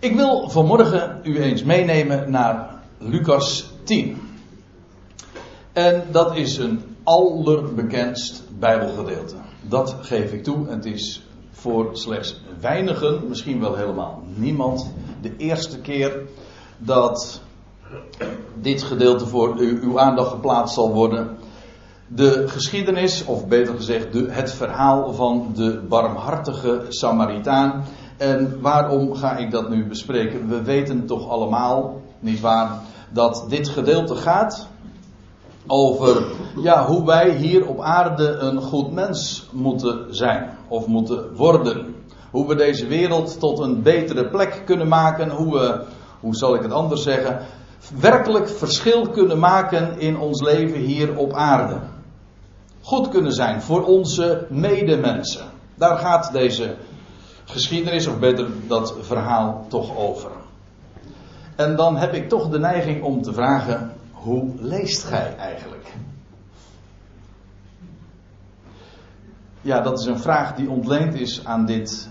Ik wil vanmorgen u eens meenemen naar Lucas 10. En dat is een allerbekendst Bijbelgedeelte. Dat geef ik toe. Het is voor slechts weinigen, misschien wel helemaal niemand, de eerste keer dat dit gedeelte voor uw aandacht geplaatst zal worden. De geschiedenis, of beter gezegd, de, het verhaal van de barmhartige Samaritaan. En waarom ga ik dat nu bespreken? We weten toch allemaal, niet waar, dat dit gedeelte gaat over ja, hoe wij hier op aarde een goed mens moeten zijn of moeten worden. Hoe we deze wereld tot een betere plek kunnen maken. Hoe we, hoe zal ik het anders zeggen, werkelijk verschil kunnen maken in ons leven hier op aarde. Goed kunnen zijn voor onze medemensen. Daar gaat deze geschiedenis, of beter dat verhaal, toch over. En dan heb ik toch de neiging om te vragen: hoe leest gij eigenlijk? Ja, dat is een vraag die ontleend is aan dit,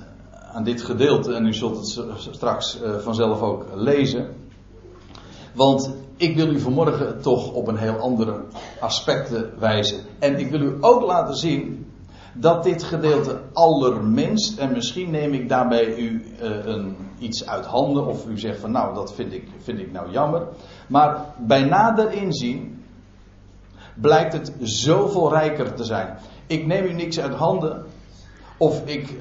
aan dit gedeelte. En u zult het straks eh, vanzelf ook lezen. Want ik wil u vanmorgen toch op een heel andere aspecten wijzen. En ik wil u ook laten zien dat dit gedeelte allerminst, en misschien neem ik daarbij u uh, een, iets uit handen, of u zegt van nou, dat vind ik, vind ik nou jammer. Maar bij nader inzien blijkt het zoveel rijker te zijn. Ik neem u niks uit handen, of ik,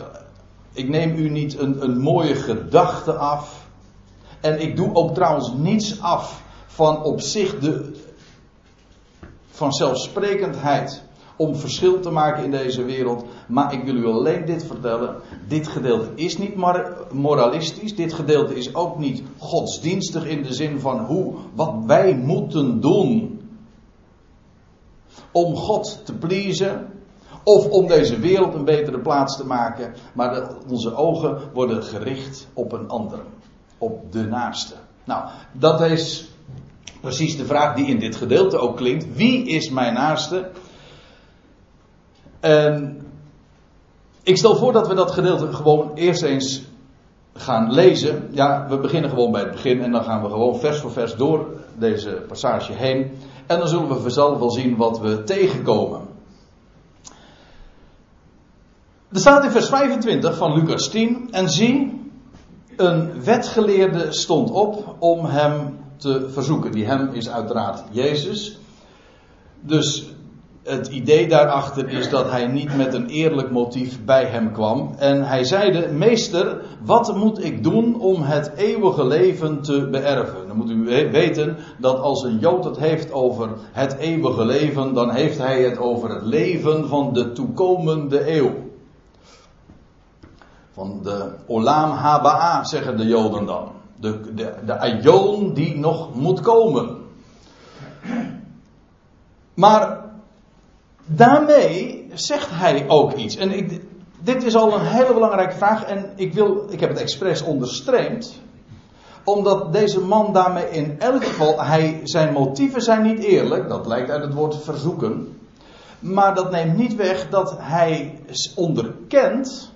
ik neem u niet een, een mooie gedachte af. En ik doe ook trouwens niets af van op zich de, van zelfsprekendheid om verschil te maken in deze wereld. Maar ik wil u alleen dit vertellen. Dit gedeelte is niet moralistisch. Dit gedeelte is ook niet godsdienstig in de zin van hoe, wat wij moeten doen om God te pleasen. Of om deze wereld een betere plaats te maken. Maar onze ogen worden gericht op een ander. Op de naaste. Nou, dat is precies de vraag die in dit gedeelte ook klinkt. Wie is mijn naaste? En ik stel voor dat we dat gedeelte gewoon eerst eens gaan lezen. Ja, we beginnen gewoon bij het begin en dan gaan we gewoon vers voor vers door deze passage heen. En dan zullen we vanzelf wel zien wat we tegenkomen. Er staat in vers 25 van Lucas 10. En zie, een wetgeleerde stond op om hem te verzoeken. Die hem is uiteraard Jezus. Dus het idee daarachter is dat hij niet met een eerlijk motief bij hem kwam. En hij zeide: Meester, wat moet ik doen om het eeuwige leven te beërven? Dan moet u weten dat als een Jood het heeft over het eeuwige leven, dan heeft hij het over het leven van de toekomende eeuw. Van de Olam Haba'a, zeggen de Joden dan. De, de, de Aion die nog moet komen. Maar daarmee zegt hij ook iets. En ik, dit is al een hele belangrijke vraag. En ik, wil, ik heb het expres onderstreept. Omdat deze man daarmee in elk geval. Hij, zijn motieven zijn niet eerlijk. Dat lijkt uit het woord verzoeken. Maar dat neemt niet weg dat hij onderkent.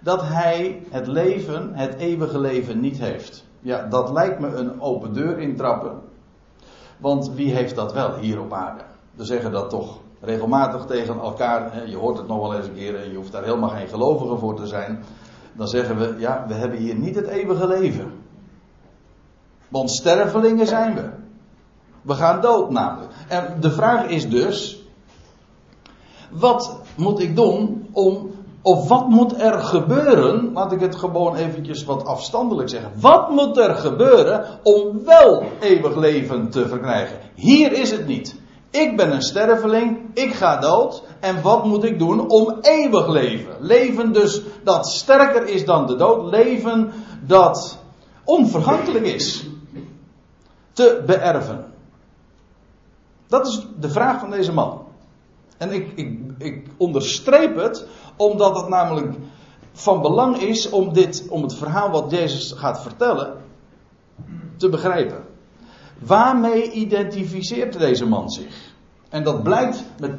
Dat hij het leven, het eeuwige leven, niet heeft. Ja, dat lijkt me een open deur intrappen. Want wie heeft dat wel hier op aarde? We zeggen dat toch regelmatig tegen elkaar. Je hoort het nog wel eens een keer en je hoeft daar helemaal geen gelovige voor te zijn. Dan zeggen we, ja, we hebben hier niet het eeuwige leven. Want stervelingen zijn we. We gaan dood namelijk. En de vraag is dus, wat moet ik doen om of wat moet er gebeuren? Laat ik het gewoon eventjes wat afstandelijk zeggen. Wat moet er gebeuren om wel eeuwig leven te verkrijgen? Hier is het niet. Ik ben een sterveling, ik ga dood. En wat moet ik doen om eeuwig leven? Leven dus dat sterker is dan de dood. Leven dat onvergankelijk is. Te beërven. Dat is de vraag van deze man. En ik, ik, ik onderstreep het omdat het namelijk van belang is om, dit, om het verhaal wat Jezus gaat vertellen te begrijpen. Waarmee identificeert deze man zich? En dat blijkt met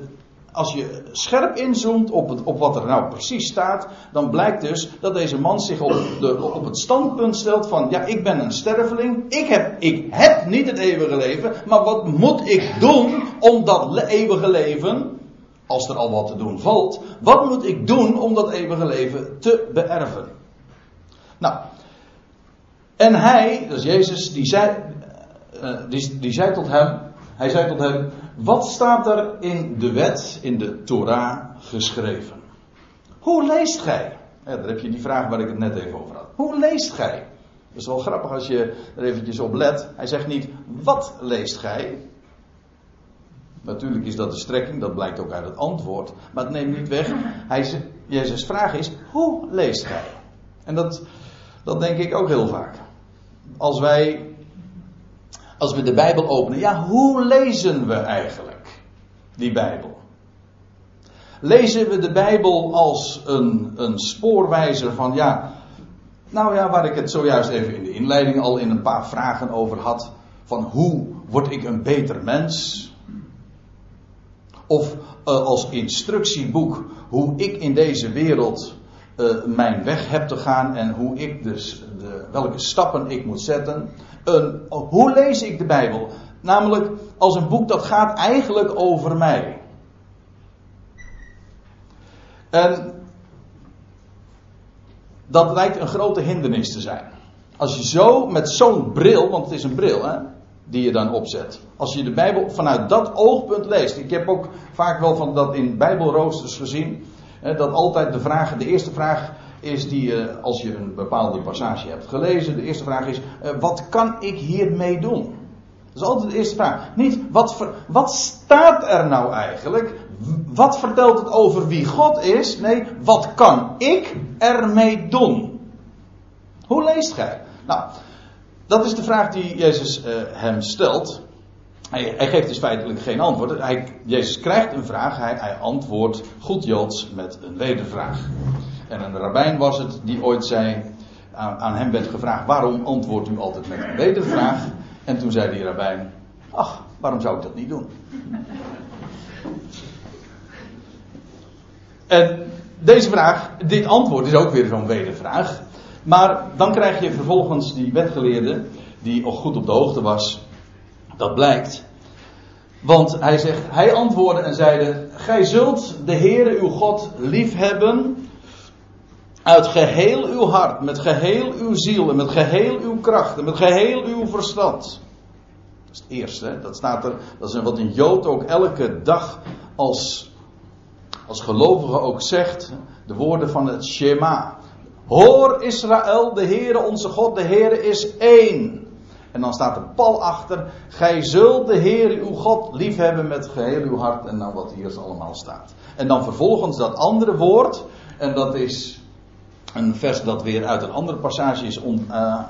als je scherp inzoomt op, het, op wat er nou precies staat, dan blijkt dus dat deze man zich op, de, op het standpunt stelt van, ja, ik ben een sterveling, ik heb, ik heb niet het eeuwige leven, maar wat moet ik doen om dat eeuwige leven, als er al wat te doen valt, wat moet ik doen om dat eeuwige leven te beërven? Nou, en hij, dus Jezus, die zei, die, die zei tot hem, hij zei tot hem, wat staat er in de wet, in de Torah geschreven? Hoe leest gij? Ja, daar heb je die vraag waar ik het net even over had. Hoe leest gij? Dat is wel grappig als je er eventjes op let. Hij zegt niet, wat leest gij? Natuurlijk is dat de strekking, dat blijkt ook uit het antwoord. Maar het neemt niet weg. Hij, Jezus' vraag is, hoe leest gij? En dat, dat denk ik ook heel vaak. Als wij als we de Bijbel openen, ja, hoe lezen we eigenlijk die Bijbel? Lezen we de Bijbel als een, een spoorwijzer van, ja, nou ja, waar ik het zojuist even in de inleiding al in een paar vragen over had, van hoe word ik een beter mens? Of uh, als instructieboek hoe ik in deze wereld uh, mijn weg heb te gaan en hoe ik dus de, welke stappen ik moet zetten hoe lees ik de Bijbel? Namelijk als een boek dat gaat eigenlijk over mij. En dat lijkt een grote hindernis te zijn. Als je zo met zo'n bril, want het is een bril hè, die je dan opzet. Als je de Bijbel vanuit dat oogpunt leest. Ik heb ook vaak wel van dat in Bijbelroosters gezien. Hè, dat altijd de vraag, de eerste vraag is die, uh, als je een bepaalde passage hebt gelezen, de eerste vraag is: uh, wat kan ik hiermee doen? Dat is altijd de eerste vraag. Niet wat, wat staat er nou eigenlijk? Wat vertelt het over wie God is? Nee, wat kan ik ermee doen? Hoe leest gij? Nou, dat is de vraag die Jezus uh, hem stelt. Hij, hij, geeft dus feitelijk geen antwoord. Hij, Jezus krijgt een vraag, hij, antwoordt goed Joods met een wedervraag. En een rabbijn was het die ooit zei, aan, hem werd gevraagd, waarom antwoordt u altijd met een wedervraag? En toen zei die rabbijn, ach, waarom zou ik dat niet doen? En deze vraag, dit antwoord is ook weer zo'n wedervraag. Maar dan krijg je vervolgens die wetgeleerde, die ook goed op de hoogte was, dat blijkt. Want hij zegt, hij antwoordde en zeide, gij zult de Heere uw God liefhebben uit geheel uw hart, met geheel uw ziel en met geheel uw kracht en met geheel uw verstand. Dat is het eerste. Dat staat er. Dat is wat een Jood ook elke dag als, als gelovige ook zegt. De woorden van het Shema. Hoor Israël, de Heere onze God, de Heere is één. En dan staat er pal achter. Gij zult de Heere uw God liefhebben met geheel uw hart. En nou wat hier allemaal staat. En dan vervolgens dat andere woord. En dat is een vers dat weer uit een andere passage is uh,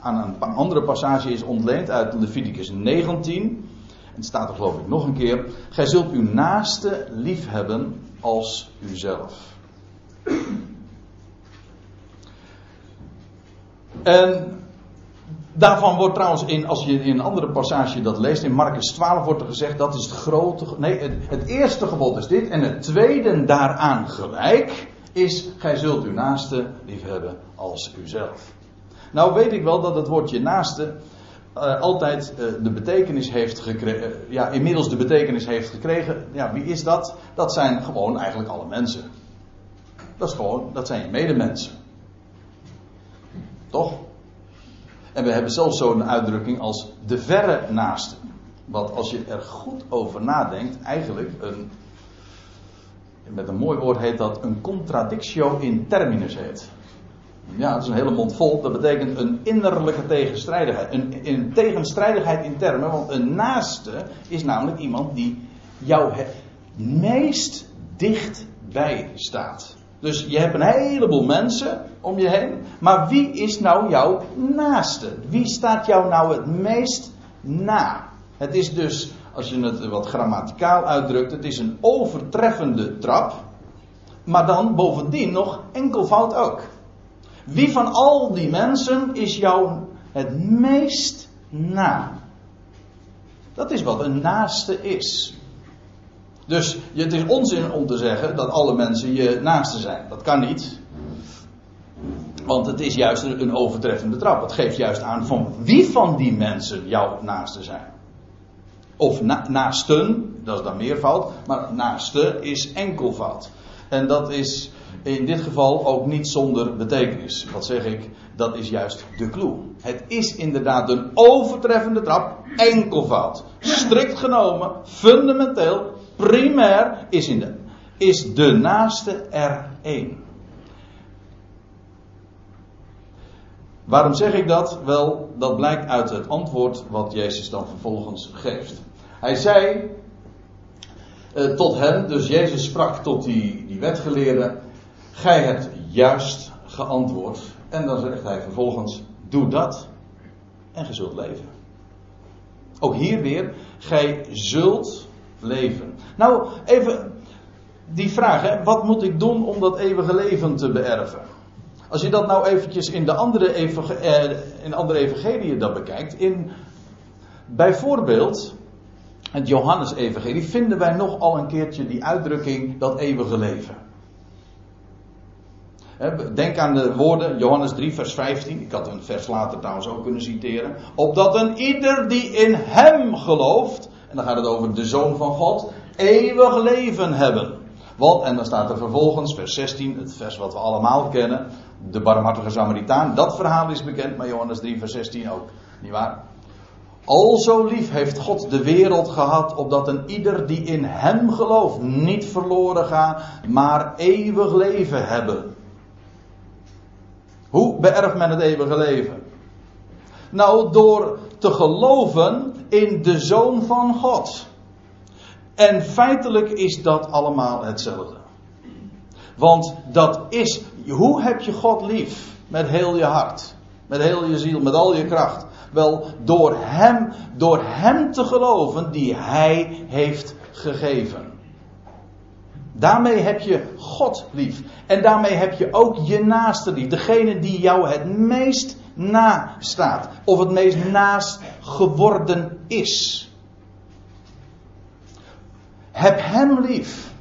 aan een andere passage is ontleend uit Leviticus 19. En het staat er geloof ik nog een keer. Gij zult uw naaste lief hebben als uzelf. En daarvan wordt trouwens in, als je in een andere passage dat leest, in Marcus 12 wordt er gezegd dat is het grote. Nee, het, eerste gebod is dit en het tweede daaraan gelijk is, gij zult uw naaste liefhebben als uzelf. Nou weet ik wel dat het woordje naaste uh, altijd uh, de betekenis heeft gekregen, uh, ja, inmiddels de betekenis heeft gekregen. Ja, wie is dat? Dat zijn gewoon eigenlijk alle mensen. Dat is gewoon, dat zijn je medemensen. Toch? En we hebben zelfs zo'n uitdrukking als de verre naaste. Wat als je er goed over nadenkt, eigenlijk een met een mooi woord heet dat een contradictio in terminus heet. Ja, dat is een hele mond vol. Dat betekent een innerlijke tegenstrijdigheid. Een, een tegenstrijdigheid in termen. Want een naaste is namelijk iemand die jou het meest dichtbij staat. Dus je hebt een heleboel mensen om je heen. Maar wie is nou jouw naaste? Wie staat jou nou het meest na? Het is dus als je het wat grammaticaal uitdrukt, het is een overtreffende trap. Maar dan bovendien nog enkelvoud ook. Wie van al die mensen is jou het meest na? Dat is wat een naaste is. Dus het is onzin om te zeggen dat alle mensen je naaste zijn. Dat kan niet. Want het is juist een overtreffende trap. Het geeft juist aan van wie van die mensen jouw naaste zijn. Of na, naasten, dat is dan meervoud, maar naaste is enkelvoud. En dat is in dit geval ook niet zonder betekenis. Wat zeg ik? Dat is juist de clue. Het is inderdaad een overtreffende trap, enkelvoud. Strikt genomen, fundamenteel, primair is, in de, is de naaste er één. Waarom zeg ik dat? Wel, dat blijkt uit het antwoord wat Jezus dan vervolgens geeft. Hij zei uh, tot hen, dus Jezus sprak tot die, die wetgeleerden, gij hebt juist geantwoord. En dan zegt hij vervolgens, doe dat en ge zult leven. Ook hier weer, gij zult leven. Nou, even die vraag, hè, wat moet ik doen om dat eeuwige leven te beërven? Als je dat nou eventjes in de andere, eh, in andere evangeliën dan bekijkt, in bijvoorbeeld het Johannes-evangelie vinden wij nogal een keertje die uitdrukking dat eeuwige leven. Denk aan de woorden, Johannes 3, vers 15. Ik had een vers later trouwens ook kunnen citeren. Opdat een ieder die in hem gelooft, en dan gaat het over de Zoon van God, eeuwig leven hebben. Want, en dan staat er vervolgens, vers 16, het vers wat we allemaal kennen, de barmhartige Samaritaan. Dat verhaal is bekend, maar Johannes 3, vers 16 ook. Niet waar? Al zo lief heeft God de wereld gehad, opdat een ieder die in hem gelooft niet verloren gaat, maar eeuwig leven hebben. Hoe beërft men het eeuwige leven? Nou, door te geloven in de Zoon van God. En feitelijk is dat allemaal hetzelfde. Want dat is, hoe heb je God lief? Met heel je hart, met heel je ziel, met al je kracht. Wel, door Hem, door Hem te geloven die Hij heeft gegeven. Daarmee heb je God lief. En daarmee heb je ook je naaste lief. Degene die jou het meest nastaat. Of het meest naast geworden is. Heb hem lief.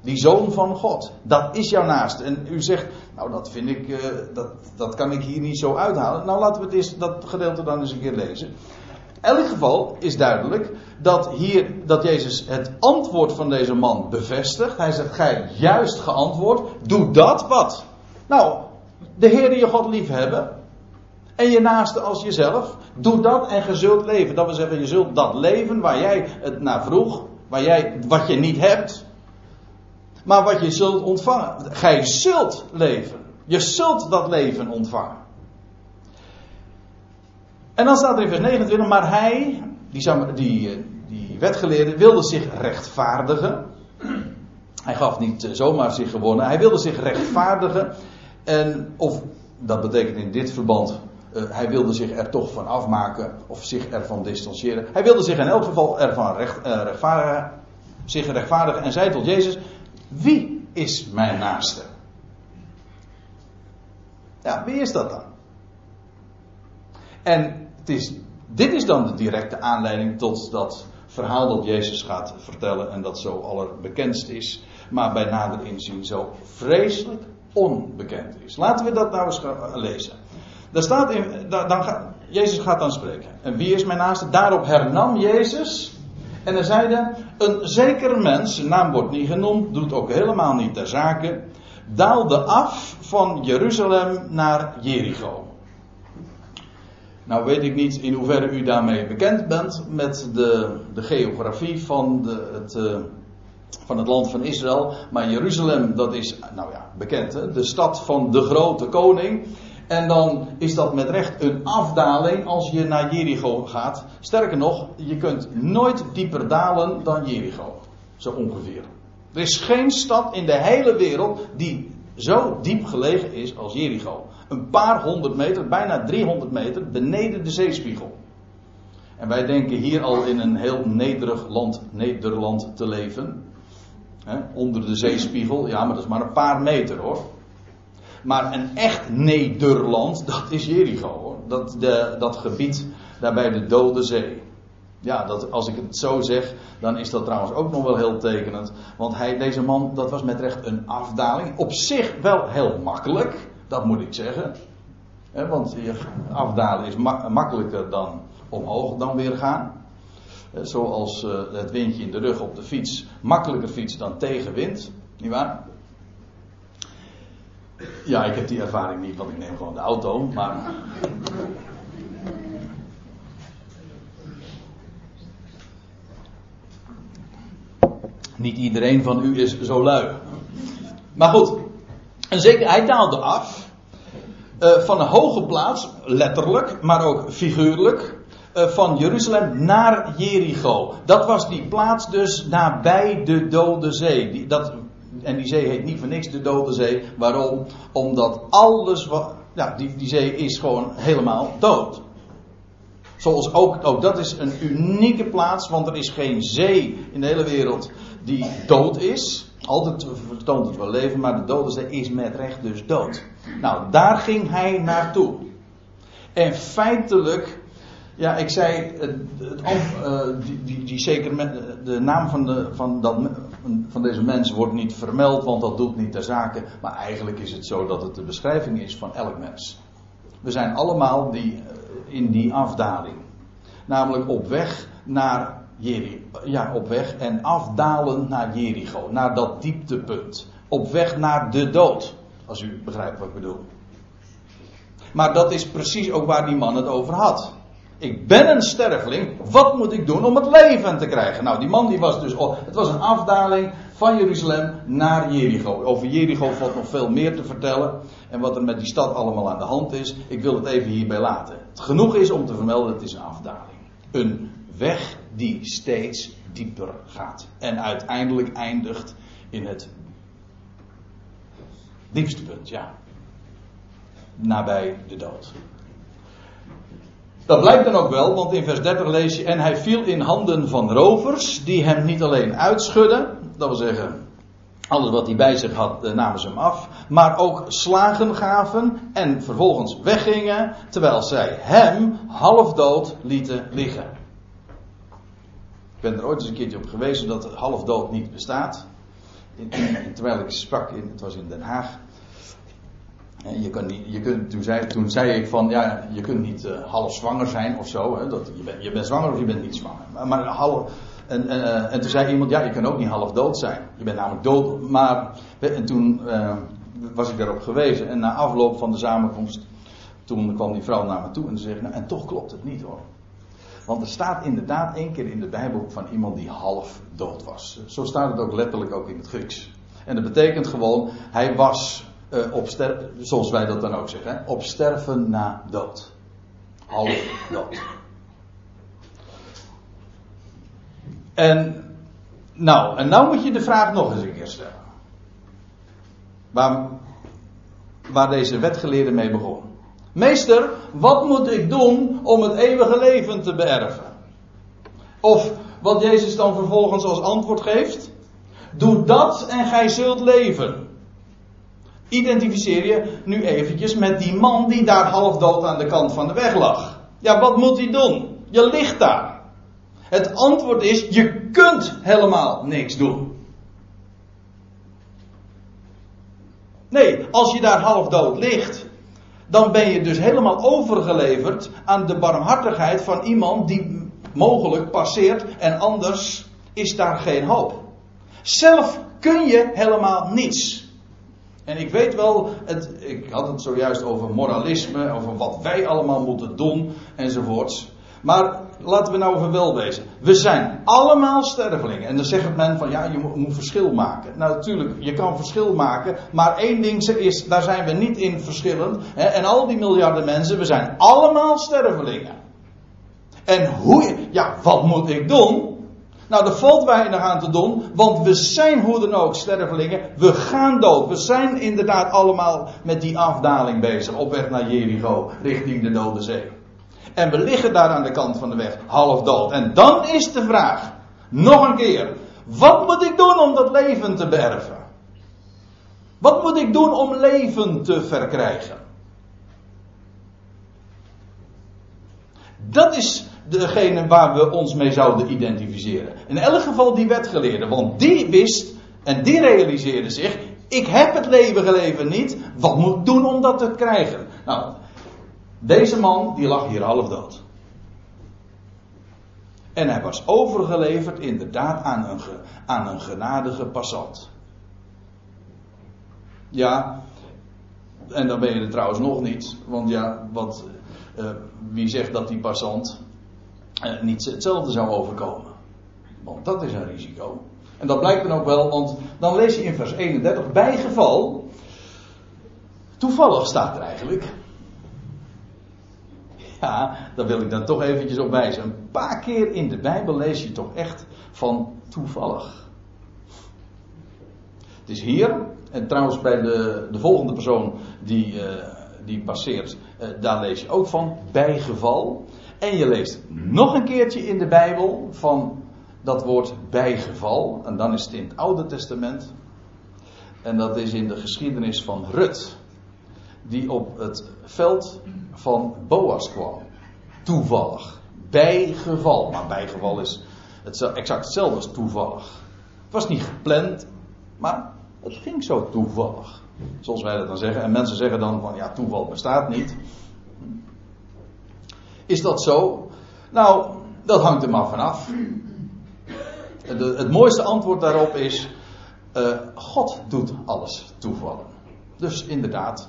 Die zoon van God. Dat is jouw naast. En u zegt, nou dat vind ik, uh, dat, dat kan ik hier niet zo uithalen. Nou laten we eens, dat gedeelte dan eens een keer lezen. In elk geval is duidelijk dat hier, dat Jezus het antwoord van deze man bevestigt. Hij zegt, gij juist geantwoord, doe dat wat? Nou, de Heer je God lief hebben. En je naaste als jezelf. Doe dat en je zult leven. Dat wil zeggen, je zult dat leven waar jij het naar vroeg. Waar jij, wat je niet hebt. Maar wat je zult ontvangen. Gij zult leven. Je zult dat leven ontvangen. En dan staat er in vers 29, maar hij, die, die, eh, die wetgeleerde, wilde zich rechtvaardigen. Hij gaf niet eh, zomaar zich gewonnen, hij wilde zich rechtvaardigen. En, of dat betekent in dit verband, uh, hij wilde zich er toch van afmaken of zich ervan distancieren. Hij wilde zich in elk geval ervan recht, uh, rechtvaardigen, zich rechtvaardigen en zei tot Jezus: Wie is mijn naaste? Ja, wie is dat dan? En het is, dit is dan de directe aanleiding tot dat verhaal dat Jezus gaat vertellen en dat zo allerbekendst is, maar bij nader inzien zo vreselijk onbekend is. Laten we dat nou eens gaan lezen. Daar staat in, dan gaat, Jezus gaat dan spreken. En wie is mijn naaste? Daarop hernam Jezus. En er zeide, een zekere mens, zijn naam wordt niet genoemd, doet ook helemaal niet ter zake, daalde af van Jeruzalem naar Jericho. Nou weet ik niet in hoeverre u daarmee bekend bent met de, de geografie van, de, het, uh, van het land van Israël. Maar Jeruzalem, dat is, nou ja, bekend, hè? de stad van de grote koning. En dan is dat met recht een afdaling als je naar Jericho gaat. Sterker nog, je kunt nooit dieper dalen dan Jericho. Zo ongeveer. Er is geen stad in de hele wereld die zo diep gelegen is als Jericho een paar honderd meter, bijna 300 meter, beneden de zeespiegel. En wij denken hier al in een heel nederig land, Nederland te leven. onder de zeespiegel, ja, maar dat is maar een paar meter hoor. Maar een echt Nederland, dat is Jericho hoor. Dat, de, dat gebied daar bij de Dode Zee. Ja, dat, als ik het zo zeg, dan is dat trouwens ook nog wel heel tekenend. Want hij, deze man, dat was met recht een afdaling. Op zich wel heel makkelijk, dat moet ik zeggen. want afdalen is makkelijker dan omhoog dan weer gaan. zoals uh, het windje in de rug op de fiets makkelijker fietst dan tegenwind. Niet waar? Ja, ik heb die ervaring niet, want ik neem gewoon de auto. Maar Niet iedereen van u is zo lui. Maar goed, en zeker, hij daalde af. Uh, van een hoge plaats, letterlijk, maar ook figuurlijk. Uh, van Jeruzalem naar Jericho. Dat was die plaats dus nabij de Dode Zee. Die, dat, en die zee heet niet voor niks de Dode Zee. Waarom? Omdat alles wat. Ja, die, die zee is gewoon helemaal dood. Zoals ook, ook dat is een unieke plaats, want er is geen zee in de hele wereld die dood is. Altijd vertoont het wel leven, maar de dode zee is met recht dus dood. Nou, daar ging hij naartoe. En feitelijk, ja, ik zei, het, het, uh, die, die, die zeker de naam van, de, van, dat, van deze mens wordt niet vermeld, want dat doet niet ter zake. Maar eigenlijk is het zo dat het de beschrijving is van elk mens. We zijn allemaal die, eh, in die afdaling. Namelijk op weg naar Jericho. Ja, op weg en afdalen naar Jericho. Naar dat dieptepunt. Op weg naar de dood. Als u begrijpt wat ik bedoel. Maar dat is precies ook waar die man het over had. Ik ben een sterveling. Wat moet ik doen om het leven te krijgen? Nou, die man die was dus. Het was een afdaling van Jeruzalem naar Jericho. Over Jericho valt nog veel meer te vertellen. En wat er met die stad allemaal aan de hand is. Ik wil het even hierbij laten. Het genoeg is om te vermelden: het is een afdaling. Een weg die steeds dieper gaat. En uiteindelijk eindigt in het diepste punt, ja. Nabij de dood. Dat blijkt dan ook wel, want in vers 30 lees je: En hij viel in handen van rovers, die hem niet alleen uitschudden, dat wil zeggen, alles wat hij bij zich had, eh, namen ze hem af, maar ook slagen gaven en vervolgens weggingen, terwijl zij hem halfdood lieten liggen. Ik ben er ooit eens een keertje op gewezen dat halfdood niet bestaat. In, terwijl ik sprak, in, het was in Den Haag. Je kunt niet, je kunt, toen, zei, toen zei ik van, ja, je kunt niet uh, half zwanger zijn of zo. Hè, dat, je, bent, je bent zwanger of je bent niet zwanger. Maar, en, uh, en toen zei iemand, ja, je kunt ook niet half dood zijn. Je bent namelijk dood. Maar, en toen uh, was ik daarop gewezen. En na afloop van de samenkomst, toen kwam die vrouw naar me toe en zei, nou, en toch klopt het niet hoor. Want er staat inderdaad één keer in de Bijbel van iemand die half dood was. Zo staat het ook letterlijk ook in het Grieks. En dat betekent gewoon, hij was uh, op zoals wij dat dan ook zeggen, op sterven na dood. Half dood. En nou, en nou moet je de vraag nog eens een keer stellen. Waar, waar deze wetgeleerde mee begon. Meester, wat moet ik doen om het eeuwige leven te beërven? Of wat Jezus dan vervolgens als antwoord geeft. Doe dat en gij zult leven. Identificeer je nu eventjes met die man die daar half dood aan de kant van de weg lag. Ja, wat moet hij doen? Je ligt daar. Het antwoord is, je kunt helemaal niks doen. Nee, als je daar half dood ligt, dan ben je dus helemaal overgeleverd aan de barmhartigheid van iemand die mogelijk passeert en anders is daar geen hoop. Zelf kun je helemaal niets. En ik weet wel, het, ik had het zojuist over moralisme, over wat wij allemaal moeten doen enzovoorts. Maar laten we nou even wel wezen. We zijn allemaal stervelingen. En dan zegt men van ja, je moet, verschil maken. Nou natuurlijk, je kan verschil maken. Maar één ding is, daar zijn we niet in verschillend. Hè, en al die miljarden mensen, we zijn allemaal stervelingen. En hoe, ja, wat moet ik doen? Nou, er valt weinig aan te doen, want we zijn hoe dan ook stervelingen. We gaan dood. We zijn inderdaad allemaal met die afdaling bezig, op weg naar Jericho, richting de Dode Zee. En we liggen daar aan de kant van de weg, half dood. En dan is de vraag, nog een keer, wat moet ik doen om dat leven te berven? Wat moet ik doen om leven te verkrijgen? Dat is degene waar we ons mee zouden identificeren. In elk geval die wetgeleerde, want die wist en die realiseerde zich: ik heb het leven leven niet, wat moet ik doen om dat te krijgen? Nou, deze man die lag hier half dood. En hij was overgeleverd inderdaad aan een, aan een genadige passant. Ja, en dan ben je er trouwens nog niet. Want ja, wat, uh, wie zegt dat die passant uh, niet hetzelfde zou overkomen? Want dat is een risico. En dat blijkt dan ook wel, want dan lees je in vers 31, bij geval, toevallig staat er eigenlijk. Ja, daar wil ik dan toch eventjes op wijzen. Een paar keer in de Bijbel lees je toch echt van toevallig. Het is hier, en trouwens bij de, de volgende persoon die, uh, die passeert, uh, daar lees je ook van bijgeval. En je leest nog een keertje in de Bijbel van dat woord bijgeval. En dan is het in het Oude Testament. En dat is in de geschiedenis van Rut. Die op het veld van Boas kwam. Toevallig. Bijgeval. Maar bijgeval is het exact hetzelfde als toevallig. Het was niet gepland, maar het ging zo toevallig. Zoals wij dat dan zeggen. En mensen zeggen dan van ja, toeval bestaat niet. Is dat zo? Nou, dat hangt er maar vanaf. het mooiste antwoord daarop is: uh, God doet alles toevallen. Dus inderdaad,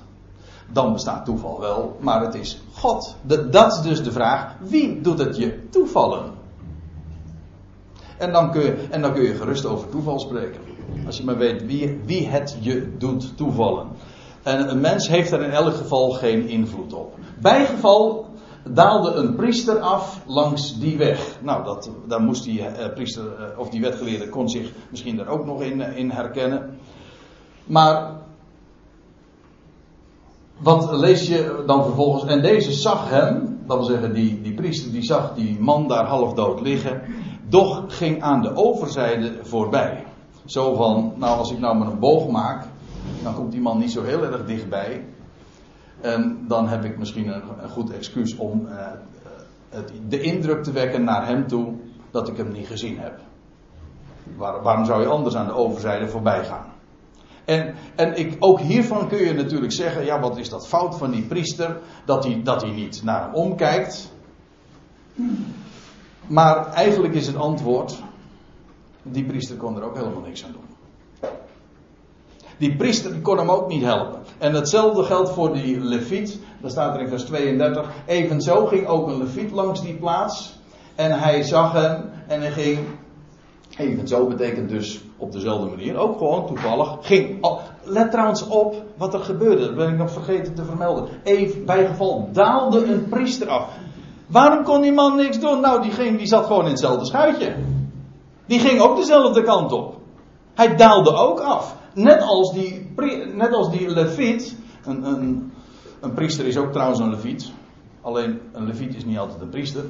dan bestaat toeval wel, maar het is God. dat is dus de vraag: wie doet het je toevallen? En dan kun je, en dan kun je gerust over toeval spreken. Als je maar weet wie, wie het je doet toevallen. En een mens heeft er in elk geval geen invloed op. Bijgeval daalde een priester af langs die weg. Nou, dat, daar moest die uh, priester, uh, of die wetgeleerde, kon zich misschien daar ook nog in, uh, in herkennen. Maar wat lees je dan vervolgens? En deze zag hem, dat wil zeggen, die, die priester die zag die man daar half dood liggen, doch ging aan de overzijde voorbij. Zo van, nou als ik nou maar een boog maak, dan komt die man niet zo heel erg dichtbij. En dan heb ik misschien een, goed excuus om uh, het, de indruk te wekken naar hem toe dat ik hem niet gezien heb. Waar, waarom zou je anders aan de overzijde voorbij gaan? En, en ik, ook hiervan kun je natuurlijk zeggen: ja, wat is dat fout van die priester? Dat hij, dat hij niet naar hem omkijkt. Maar eigenlijk is het antwoord: die priester kon er ook helemaal niks aan doen. Die priester kon hem ook niet helpen. En hetzelfde geldt voor die leviet. Dat staat er in vers 32. Evenzo ging ook een leviet langs die plaats. En hij zag hem en hij ging. Evenzo betekent dus op dezelfde manier, ook gewoon toevallig. Ging. Let trouwens op wat er gebeurde. Dat ben ik nog vergeten te vermelden. Even bij geval daalde een priester af. Waarom kon die man niks doen? Nou, die, ging, die zat gewoon in hetzelfde schuitje. Die ging ook dezelfde kant op. Hij daalde ook af. Net als die, net als die leviet. Een, een, een priester is ook trouwens een leviet. Alleen een leviet is niet altijd een priester.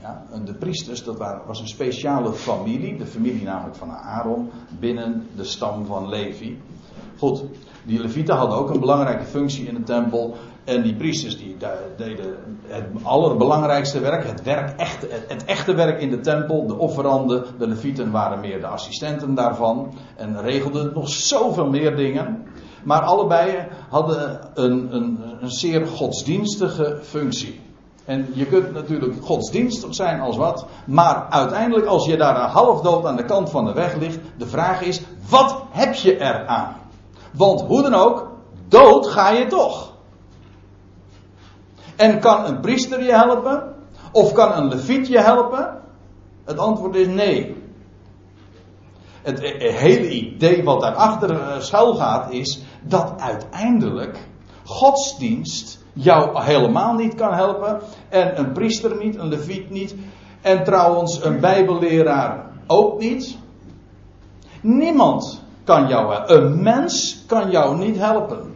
Ja, de priesters, dat was een speciale familie. De familie namelijk van Aaron. Binnen de stam van Levi. Goed, die levieten hadden ook een belangrijke functie in de tempel. En die priesters die deden het allerbelangrijkste werk, het, werk echt, het echte werk in de tempel, de offeranden, de levieten waren meer de assistenten daarvan en regelden nog zoveel meer dingen. Maar allebei hadden een, een, een zeer godsdienstige functie. En je kunt natuurlijk godsdienstig zijn als wat, maar uiteindelijk als je daar half dood aan de kant van de weg ligt, de vraag is, wat heb je eraan? Want hoe dan ook, dood ga je toch. En kan een priester je helpen? Of kan een leviet je helpen? Het antwoord is nee. Het hele idee wat daarachter eh, schuil gaat is dat uiteindelijk godsdienst jou helemaal niet kan helpen. En een priester niet, een leviet niet. En trouwens een bijbelleraar ook niet. Niemand kan jou helpen. Een mens kan jou niet helpen.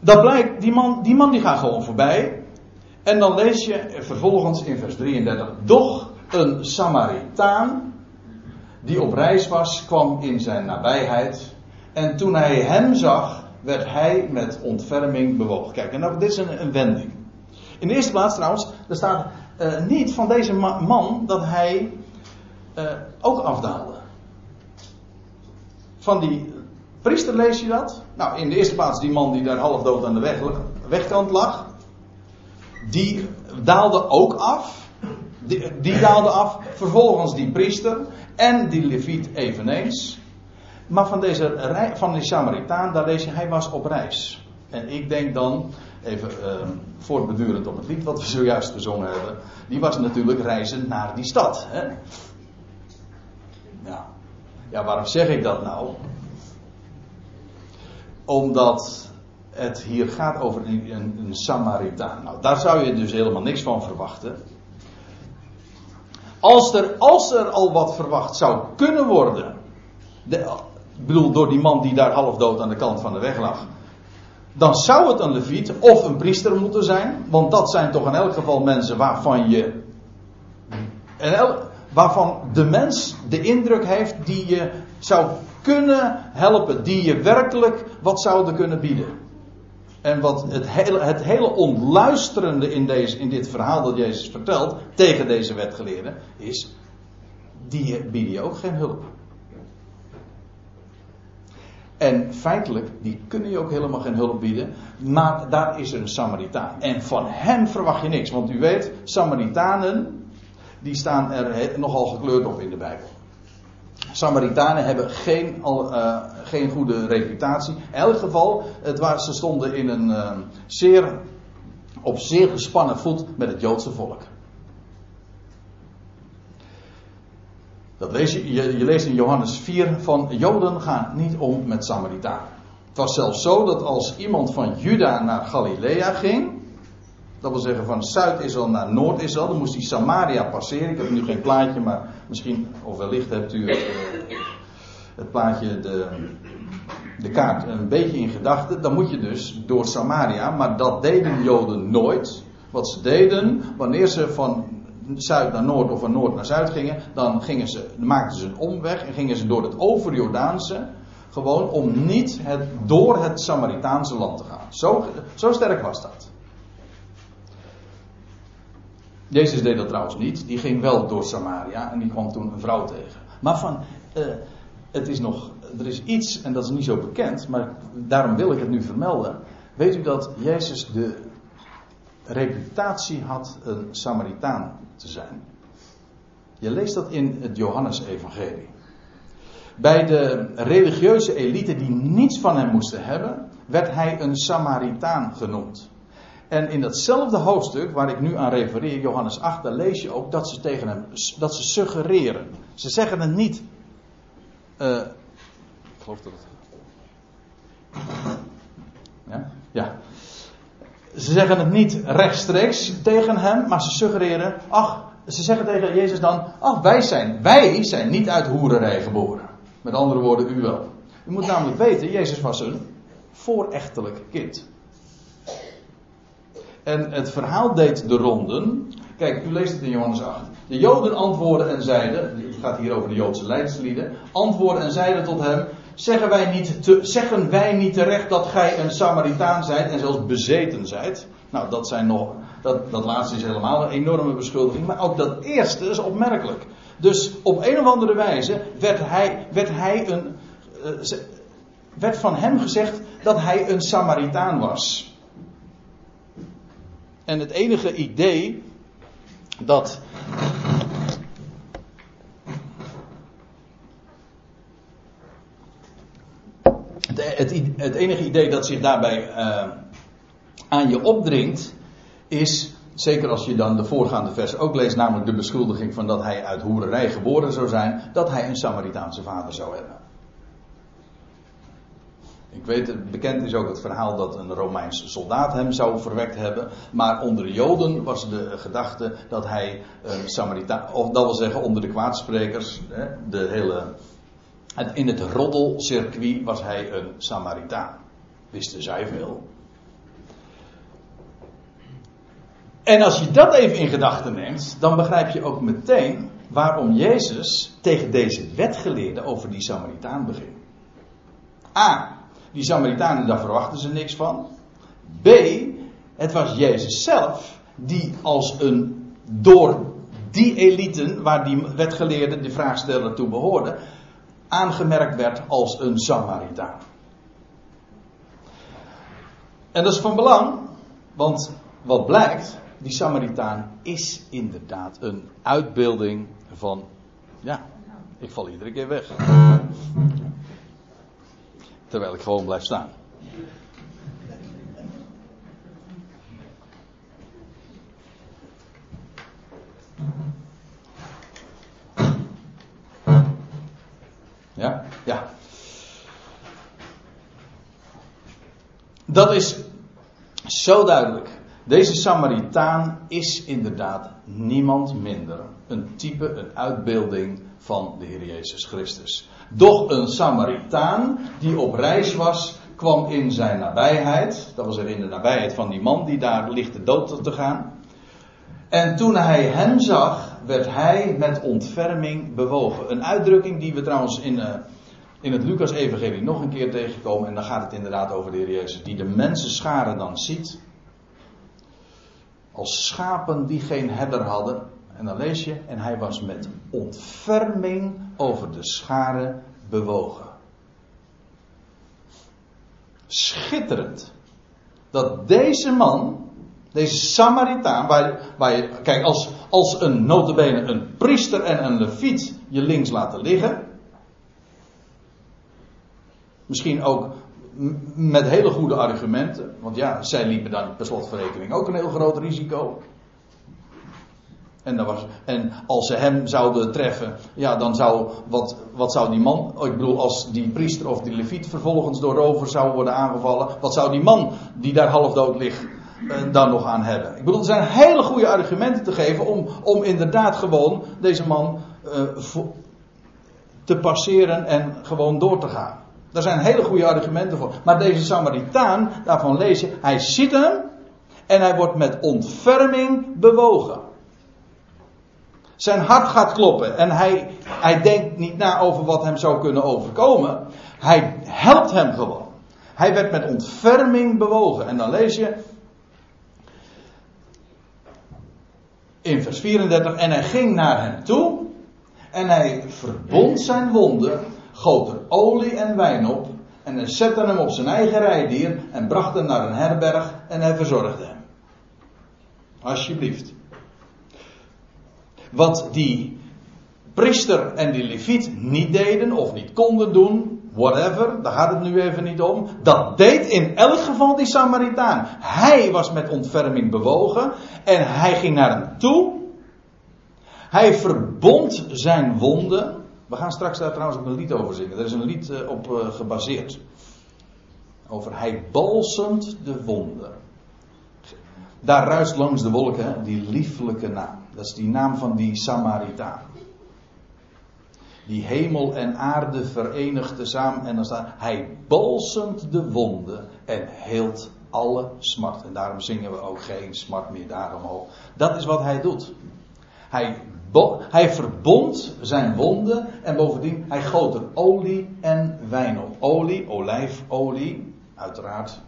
Dat blijkt, die man, die man die gaat gewoon voorbij. En dan lees je vervolgens in vers 33. Doch een Samaritaan die op reis was, kwam in zijn nabijheid. En toen hij hem zag, werd hij met ontferming bewogen. Kijk, en nou, dit is een, een wending. In de eerste plaats trouwens, er staat uh, niet van deze man dat hij uh, ook afdaalde. Van die priester lees je dat. Nou, in de eerste plaats die man die daar half dood aan de weg, wegkant lag. Die daalde ook af. Die, daalde af. Vervolgens die priester. En die leviet eveneens. Maar van, deze, van die Samaritaan, daar lees je, hij was op reis. En ik denk dan, even uh, voortbedurend op het lied wat we zojuist gezongen hebben. Die was natuurlijk reizen naar die stad. Hè? Ja. ja, waarom zeg ik dat nou? Omdat het hier gaat over een, een, Samaritaan. Nou, daar zou je dus helemaal niks van verwachten. Als er, als er al wat verwacht zou kunnen worden. De, ik bedoel, door die man die daar half dood aan de kant van de weg lag. Dan zou het een leviet of een priester moeten zijn. Want dat zijn toch in elk geval mensen waarvan je. waarvan de mens de indruk heeft die je zou kunnen helpen. Die je werkelijk wat zouden kunnen bieden. En wat het hele, het hele ontluisterende in, deze, in dit verhaal dat Jezus vertelt tegen deze wetgeleerden is, die bieden je ook geen hulp. En feitelijk, die kunnen je ook helemaal geen hulp bieden. Maar daar is een Samaritaan. En van hem verwacht je niks. Want u weet, Samaritanen, die staan er nogal gekleurd op in de Bijbel. Samaritanen hebben geen, uh, geen goede reputatie. In elk geval, het was, ze stonden in een uh, zeer, op zeer gespannen voet met het Joodse volk. Dat lees je, je, je leest in Johannes 4 van Joden gaan niet om met Samaritanen. Het was zelfs zo dat als iemand van Juda naar Galilea ging, dat wil zeggen van Zuid-Israël naar Noord-Israël, dan moest hij Samaria passeren. Ik heb nu geen plaatje, maar misschien, of wellicht hebt u het, uh, het plaatje, de, de kaart een beetje in gedachten. Dan moet je dus door Samaria, maar dat deden Joden nooit. Wat ze deden, wanneer ze van zuid naar noord of van noord naar zuid gingen, dan gingen ze, maakten ze een omweg en gingen ze door het overjordaanse. Gewoon om niet het, door het Samaritaanse land te gaan. Zo, zo sterk was dat. Jezus deed dat trouwens niet. Die ging wel door Samaria en die kwam toen een vrouw tegen. Maar van, uh, het is nog, er is iets, en dat is niet zo bekend, maar daarom wil ik het nu vermelden. Weet u dat Jezus de reputatie had een Samaritaan te zijn. Je leest dat in het Johannesevangelie. Bij de religieuze elite die niets van hem moesten hebben, werd hij een Samaritaan genoemd. En in datzelfde hoofdstuk waar ik nu aan refereer, Johannes 8, daar lees je ook dat ze tegen hem, dat ze suggereren. Ze zeggen het niet. Uh, ik geloof dat het. Ja? Ja ze zeggen het niet rechtstreeks tegen hem, maar ze suggereren, ach, ze zeggen tegen Jezus dan, ach, wij zijn, wij zijn niet uit hoererij geboren. Met andere woorden, u wel. U moet namelijk weten, Jezus was een voorechtelijk kind. En het verhaal deed de ronden. Kijk, u leest het in Johannes 8. De Joden antwoorden en zeiden, het gaat hier over de Joodse leidslieden, antwoorden en zeiden tot hem, Zeggen wij, niet te, zeggen wij niet terecht dat gij een Samaritaan zijt en zelfs bezeten zijt? Nou, dat, zijn nog, dat, dat laatste is helemaal een enorme beschuldiging. Maar ook dat eerste is opmerkelijk. Dus op een of andere wijze werd hij, werd hij een. Uh, werd van hem gezegd dat hij een Samaritaan was. En het enige idee dat het, het, enige idee dat zich daarbij uh, aan je opdringt, is, zeker als je dan de voorgaande vers ook leest, namelijk de beschuldiging van dat hij uit hoererij geboren zou zijn, dat hij een Samaritaanse vader zou hebben. Ik weet, bekend is ook het verhaal dat een Romeinse soldaat hem zou verwekt hebben. Maar onder de Joden was de gedachte dat hij een Samaritaan, of dat wil zeggen onder de kwaadsprekers, de hele in het roddelcircuit was hij een Samaritaan. Wisten zij veel. En als je dat even in gedachten neemt, dan begrijp je ook meteen waarom Jezus tegen deze wetgeleerde over die Samaritaan begint. A. Die Samaritanen, daar verwachten ze niks van. B. Het was Jezus zelf die als een door die eliten waar die wetgeleerden, de vraagsteller toe behoorden, aangemerkt werd als een Samaritaan. En dat is van belang, want wat blijkt, die Samaritaan is inderdaad een uitbeelding van, ja, ik val iedere keer weg. Terwijl ik gewoon blijf staan. Ja, ja. Dat is zo duidelijk. Deze Samaritaan is inderdaad niemand minder. Een type, een uitbeelding van de Heer Jezus Christus. Doch een Samaritaan die op reis was, kwam in zijn nabijheid. Dat was er in de nabijheid van die man die daar ligt de dood te gaan. En toen hij hem zag, werd hij met ontferming bewogen. Een uitdrukking die we trouwens in, uh, in het Lucas-evangelie nog een keer tegenkomen. En dan gaat het inderdaad over de Heer Jezus. Die de mensenscharen dan ziet. Als schapen die geen herder hadden. En dan lees je, en hij was met ontferming over de scharen bewogen. Schitterend. Dat deze man, deze Samaritaan, waar, je, kijk, als, als een notabene een priester en een leviet je links laten liggen. Misschien ook met hele goede argumenten. Want ja, zij liepen dan per slotverrekening ook een heel groot risico. En, dat was, en als ze hem zouden treffen, ja, dan zou, wat, wat zou die man, ik bedoel, als die priester of die leviet vervolgens door rovers zou worden aangevallen, wat zou die man die daar half dood ligt, eh, dan nog aan hebben? Ik bedoel, er zijn hele goede argumenten te geven om, om inderdaad gewoon deze man uh, te passeren en gewoon door te gaan. Daar zijn hele goede argumenten voor. Maar deze Samaritaan, daarvan lees je, hij ziet hem en hij wordt met ontferming bewogen. Zijn hart gaat kloppen en hij, hij denkt niet na over wat hem zou kunnen overkomen. Hij helpt hem gewoon. Hij werd met ontferming bewogen. En dan lees je in vers 34: En hij ging naar hem toe en hij verbond zijn wonden, goot er olie en wijn op en hij zette hem op zijn eigen rijdier en bracht hem naar een herberg en hij verzorgde hem. Alsjeblieft. Wat die priester en die leviet niet deden of niet konden doen, whatever, daar gaat het nu even niet om. Dat deed in elk geval die Samaritaan. Hij was met ontferming bewogen en hij ging naar hem toe. Hij verbond zijn wonden. We gaan straks daar trouwens ook een lied over zingen. Er is een lied eh, op uh, gebaseerd. Over hij balsemt de wonden. Daar ruist langs de wolken die lieflijke naam. Dat is die naam van die Samaritaan. Die hemel en aarde verenigt tezamen. En dan staat hij balsemt de wonden en heelt alle smart. En daarom zingen we ook geen smart meer daarom Dat is wat hij doet. Hij, hij verbond zijn wonden en bovendien hij goot er olie en wijn op. Olie, olijfolie, uiteraard.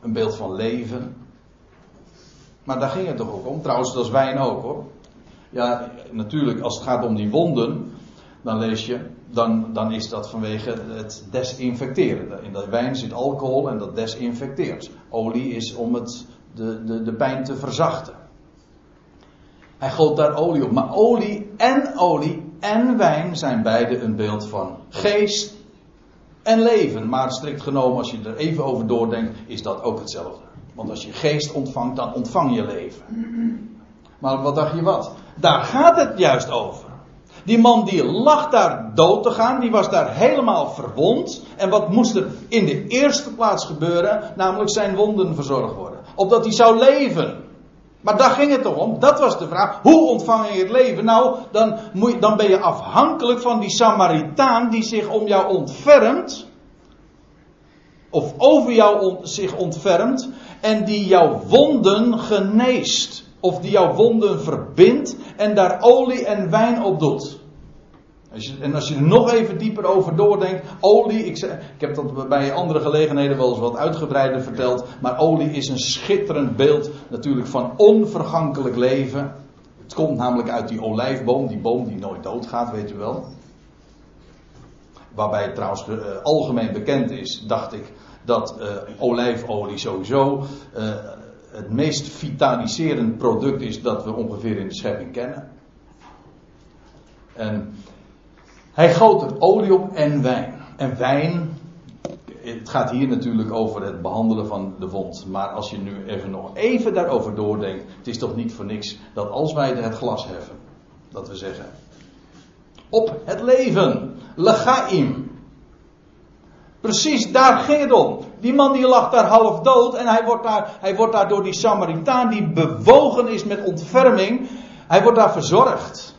Een beeld van leven. Maar daar ging het toch ook om. Trouwens, dat is wijn ook hoor. Ja, natuurlijk, als het gaat om die wonden, dan lees je, dan, dan is dat vanwege het desinfecteren. In de wijn zit alcohol en dat desinfecteert. Olie is om het, de, de, de pijn te verzachten. Hij goot daar olie op. Maar olie en olie en wijn zijn beide een beeld van geest en leven. Maar strikt genomen, als je er even over doordenkt, is dat ook hetzelfde. Want als je geest ontvangt, dan ontvang je leven. Maar wat dacht je wat? Daar gaat het juist over. Die man die lag daar dood te gaan, die was daar helemaal verwond. En wat moest er in de eerste plaats gebeuren? Namelijk zijn wonden verzorgd worden. Opdat hij zou leven. Maar daar ging het toch om. Dat was de vraag. Hoe ontvang je het leven? Nou, dan, moet, dan ben je afhankelijk van die Samaritaan die zich om jou ontfermt. Of over jou zich ontfermt en die jouw wonden geneest. Of die jouw wonden verbindt en daar olie en wijn op doet. Als je, en als je er nog even dieper over doordenkt, olie, ik, ik heb dat bij andere gelegenheden wel eens wat uitgebreider verteld, maar olie is een schitterend beeld natuurlijk van onvergankelijk leven. Het komt namelijk uit die olijfboom, die boom die nooit doodgaat, weet u wel. Waarbij het trouwens uh, algemeen bekend is, dacht ik, dat uh, olijfolie sowieso uh, het meest vitaliserend product is dat we ongeveer in de schepping kennen. En hij goot er olie op en wijn. En wijn, het gaat hier natuurlijk over het behandelen van de wond. Maar als je nu even nog even daarover doordenkt, het is toch niet voor niks dat als wij het glas heffen, dat we zeggen, op het leven, legaim. Precies, daar ging het om. Die man die lag daar half dood en hij wordt daar, hij wordt daar door die Samaritaan die bewogen is met ontferming, hij wordt daar verzorgd.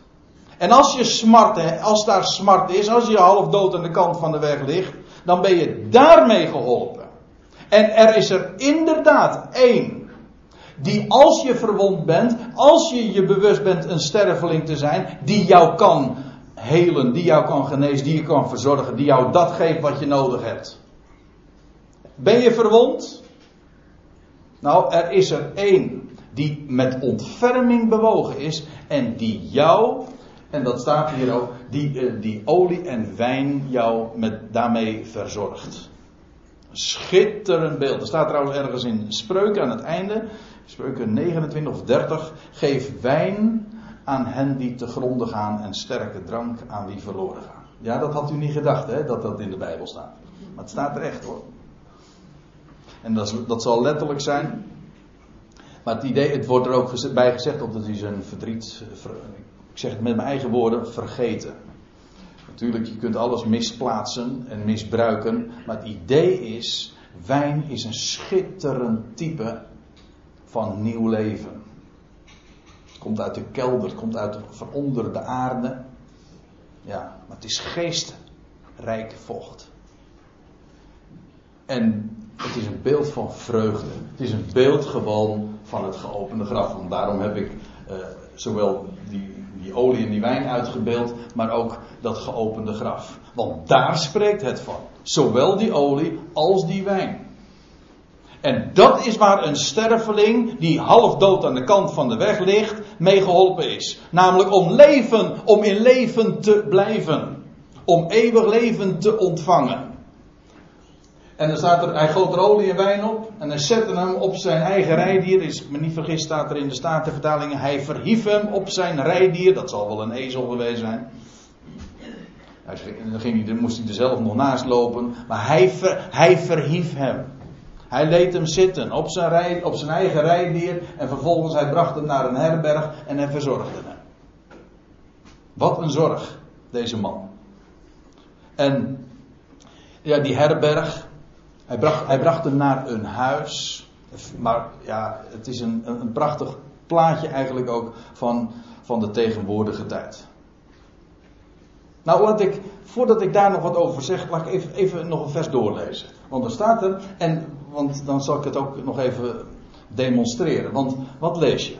En als je smart, als daar smart is, als je half dood aan de kant van de weg ligt, dan ben je daarmee geholpen. En er is er inderdaad één die als je verwond bent, als je je bewust bent een sterveling te zijn, die jou kan helen, die jou kan genezen, die je kan verzorgen, die jou dat geeft wat je nodig hebt. Ben je verwond? Nou, er is er één die met ontferming bewogen is en die jou, en dat staat hier ook, die, uh, die olie en wijn jou met, daarmee verzorgt. Schitterend beeld. Er staat trouwens ergens in Spreuken aan het einde, Spreuken 29 of 30, geef wijn aan hen die te gronden gaan en sterke drank aan wie verloren gaan. Ja, dat had u niet gedacht, hè, dat dat in de Bijbel staat. Maar het staat er echt hoor. En dat, dat zal letterlijk zijn. Maar het idee, het wordt er ook bij gezegd dat hij zijn verdriet, ik zeg het met mijn eigen woorden, vergeten. Natuurlijk, je kunt alles misplaatsen en misbruiken. Maar het idee is, wijn is een schitterend type van nieuw leven. Komt uit de kelder, het komt uit van onder de aarde. Ja, maar het is geestrijk vocht. En het is een beeld van vreugde. Het is een beeld gewoon van het geopende graf. Daarom heb ik uh, zowel die, die olie en die wijn uitgebeeld, maar ook dat geopende graf. Want daar spreekt het van. Zowel die olie als die wijn. En dat is waar een sterveling die half dood aan de kant van de weg ligt, mee geholpen is. Namelijk om leven, om in leven te blijven. Om eeuwig leven te ontvangen. En dan staat er, hij goot er olie en wijn op. En hij zette hem op zijn eigen rijdier. Is me niet vergist, staat er in de Statenvertalingen. Hij verhief hem op zijn rijdier. Dat zal wel een ezel geweest zijn. Dan, ging moest hij er zelf nog naast lopen. Maar hij, hij verhief hem. Hij leed hem zitten op zijn, op zijn eigen rijdier. En vervolgens hij bracht hem naar een herberg en hij verzorgde hem. Wat een zorg, deze man. En ja, die herberg, hij bracht, hij bracht hem naar een huis. Maar ja, het is een, een prachtig plaatje eigenlijk ook van, van de tegenwoordige tijd. Nou, laat ik, voordat ik daar nog wat over zeg, laat ik even, even nog een vers doorlezen. Want er staat er, en want dan zal ik het ook nog even demonstreren. Want wat lees je?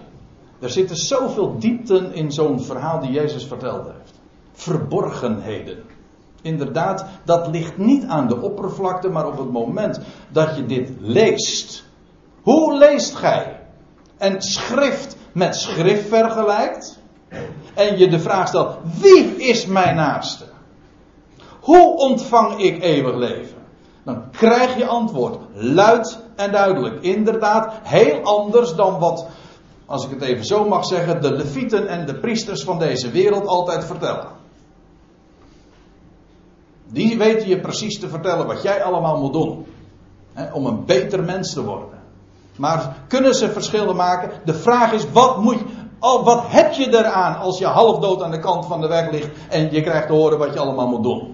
Er zitten zoveel diepten in zo'n verhaal die Jezus verteld heeft. Verborgenheden. Inderdaad, dat ligt niet aan de oppervlakte, maar op het moment dat je dit leest. Hoe leest gij? En schrift met schrift vergelijkt. En je de vraag stelt: wie is mijn naaste? Hoe ontvang ik eeuwig leven? Dan krijg je antwoord. Luid en duidelijk. Inderdaad, heel anders dan wat, als ik het even zo mag zeggen, de levieten en de priesters van deze wereld altijd vertellen. Die weten je precies te vertellen wat jij allemaal moet doen. Hè, om een beter mens te worden. Maar kunnen ze verschillen maken? De vraag is, wat, moet, wat heb je eraan als je half dood aan de kant van de weg ligt en je krijgt te horen wat je allemaal moet doen?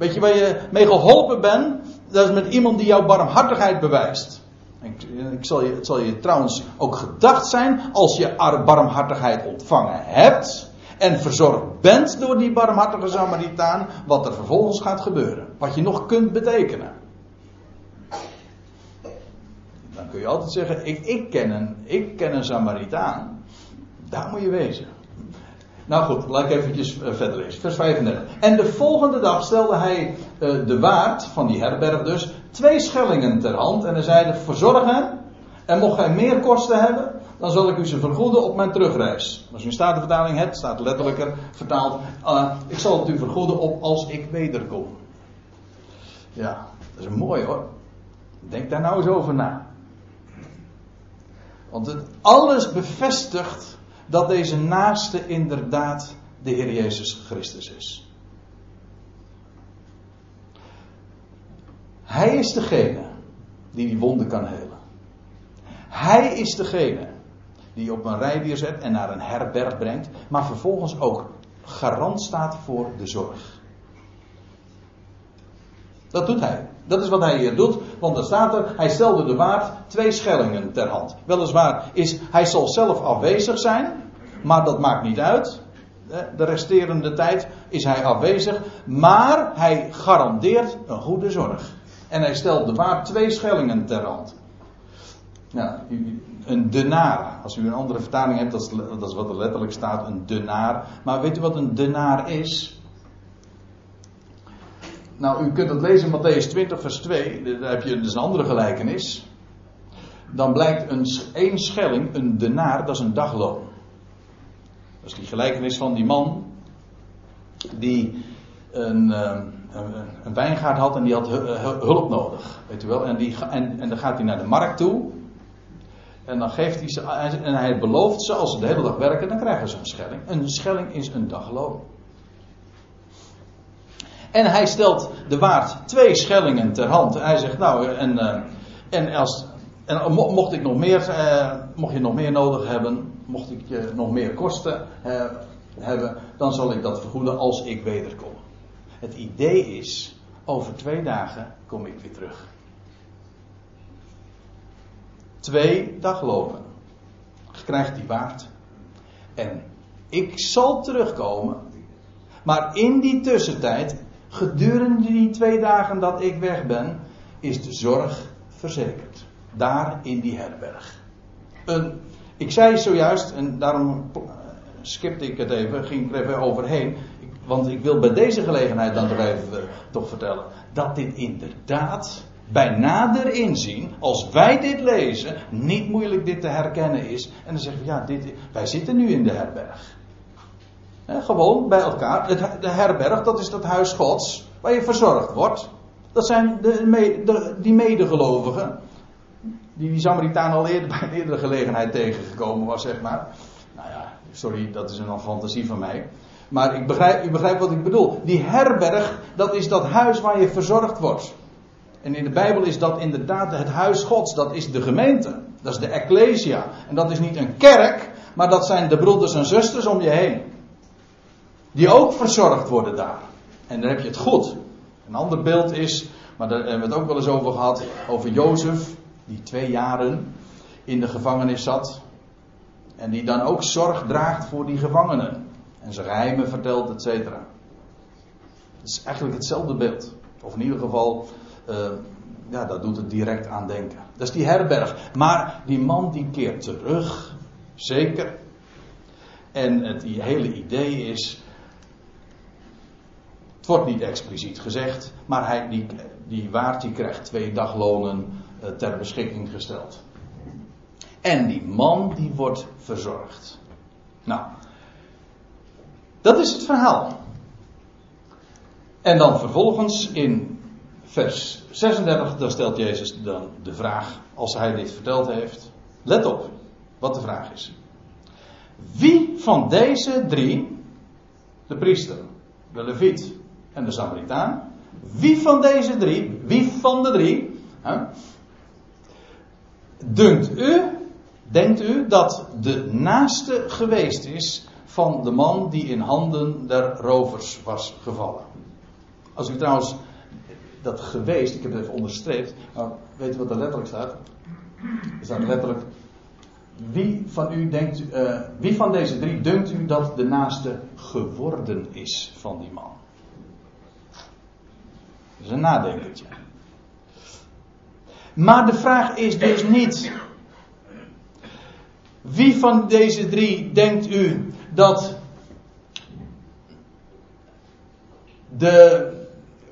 Weet je waar je mee geholpen bent? Dat is met iemand die jouw barmhartigheid bewijst. Ik, ik zal je, het zal je trouwens ook gedacht zijn als je barmhartigheid ontvangen hebt en verzorgd bent door die barmhartige Samaritaan, wat er vervolgens gaat gebeuren. Wat je nog kunt betekenen. Dan kun je altijd zeggen, ik, ik, ken, een, ik ken een Samaritaan. Daar moet je wezen. Nou goed, laat ik eventjes eh, verder lezen. Vers 35. En de volgende dag stelde hij uh, de waard van die herberg dus twee schellingen ter hand. En hij zeide, verzorg hem. En mocht gij meer kosten hebben, dan zal ik u ze vergoeden op mijn terugreis. Als u een statenvertaling hebt, staat letterlijker vertaald. Uh, ik zal het u vergoeden op als ik wederkom. Ja, dat is mooi hoor. Denk daar nou eens over na. Want het alles bevestigt dat deze naaste inderdaad de Heer Jezus Christus is. Hij is degene die die wonden kan helen. Hij is degene die op een rijdier zet en naar een herberg brengt, maar vervolgens ook garant staat voor de zorg. Dat doet hij. Dat is wat hij hier doet, want er staat er, hij stelde de waard twee schellingen ter hand. Weliswaar is, hij zal zelf afwezig zijn, maar dat maakt niet uit. De resterende tijd is hij afwezig, maar hij garandeert een goede zorg. En hij stelt de waard twee schellingen ter hand. Ja, een denaar. Als u een andere vertaling hebt, dat is, dat is wat er letterlijk staat, een denaar. Maar weet u wat een denaar is? Nou, u kunt het lezen in Matthäus 20, vers 2. Daar heb je dus een andere gelijkenis. Dan blijkt een één schelling, een denaar, dat is een dagloon. Dat is die gelijkenis van die man. Die een, eh, een, een wijngaard had en die had hulp nodig. Weet u wel? En, die, en, en dan gaat hij naar de markt toe. En dan geeft hij ze. En hij belooft ze, als ze de hele dag werken, dan krijgen ze een schelling. Een schelling is een dagloon. En hij stelt de waard twee schellingen ter hand. Hij zegt, nou, en, uh, en, als, en mocht ik nog meer, uh, mocht je nog meer nodig hebben, mocht ik je nog meer kosten uh, hebben, dan zal ik dat vergoeden als ik wederkom. Het idee is, over twee dagen kom ik weer terug. Twee daglonen krijgt die waard. En ik zal terugkomen. Maar in die tussentijd Gedurende die twee dagen dat ik weg ben, is de zorg verzekerd. Daar in die herberg. Een, ik zei zojuist, en daarom skipte ik het even, ging ik er even overheen. Want ik wil bij deze gelegenheid dan toch even eh, toch vertellen. Dat dit inderdaad bij nader inzien, als wij dit lezen, niet moeilijk dit te herkennen is. En dan zeggen we, ja, dit, wij zitten nu in de herberg gewoon bij elkaar. De herberg, dat is dat huis Gods, waar je verzorgd wordt. Dat zijn de, die medegelovigen. Die die Samaritaan al eerder bij een eerdere gelegenheid tegengekomen was, zeg maar. Nou ja, sorry, dat is een fantasie van mij. Maar ik begrijp, u begrijpt wat ik bedoel. Die herberg, dat is dat huis waar je verzorgd wordt. En in de Bijbel is dat inderdaad het huis Gods. Dat is de gemeente. Dat is de Ecclesia. En dat is niet een kerk, maar dat zijn de broeders en zusters om je heen. Die ook verzorgd worden daar. En dan heb je het goed. Een ander beeld is, maar daar hebben we het ook wel eens over gehad, over Jozef, die twee jaren in de gevangenis zat. En die dan ook zorg draagt voor die gevangenen. En zijn geheimen vertelt, et cetera. Het is eigenlijk hetzelfde beeld. Of in ieder geval, uh, ja, dat doet het direct aan denken. Dat is die herberg. Maar die man die keert terug. Zeker. En het hele idee is wordt niet expliciet gezegd, maar hij, die, die waard die krijgt twee daglonen uh, ter beschikking gesteld. En die man die wordt verzorgd. Nou, dat is het verhaal. En dan vervolgens in vers 36, dan stelt Jezus dan de vraag, als hij dit verteld heeft. Let op wat de vraag is. Wie van deze drie, de priester, de leviet en de Samaritaan. Wie van deze drie, wie van de drie, hè, dunkt u, denkt u dat de naaste geweest is van de man die in handen der rovers was gevallen? Als u trouwens dat geweest, ik heb het even onderstreept, maar weet u wat er letterlijk staat? Er staat letterlijk wie van u denkt, uh, wie van deze drie dunkt u dat de naaste geworden is van die man? Dat is een nadenkertje. Maar de vraag is dus niet. Wie van deze drie denkt u dat de.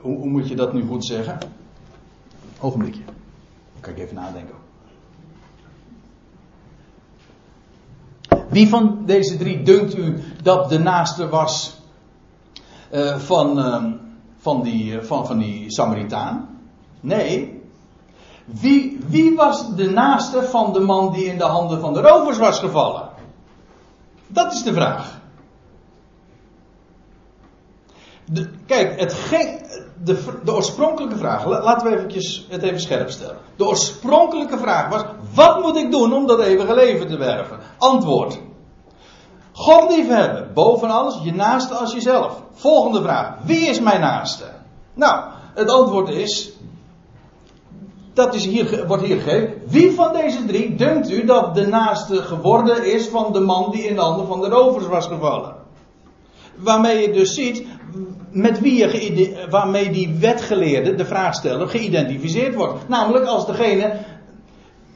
Hoe, moet je dat nu goed zeggen? Ogenblikje. Kan ik even nadenken. Wie van deze drie dunkt u dat de naaste was uh, van, uh, van, die, van, van die Samaritaan? Nee. Wie, wie was de naaste van de man die in de handen van de rovers was gevallen? Dat is de vraag. De, kijk, het ging, de, de, oorspronkelijke vraag, laten we eventjes het even scherp stellen. De oorspronkelijke vraag was: wat moet ik doen om dat eeuwige leven te werven? Antwoord: God liefhebben, boven alles, je naaste als jezelf. Volgende vraag: wie is mijn naaste? Nou, het antwoord is: dat is hier, wordt hier gegeven. Wie van deze drie denkt u dat de naaste geworden is van de man die in de handen van de rovers was gevallen? Waarmee je dus ziet met wie je waarmee die wetgeleerde, de vraagsteller, geïdentificeerd wordt. Namelijk als degene,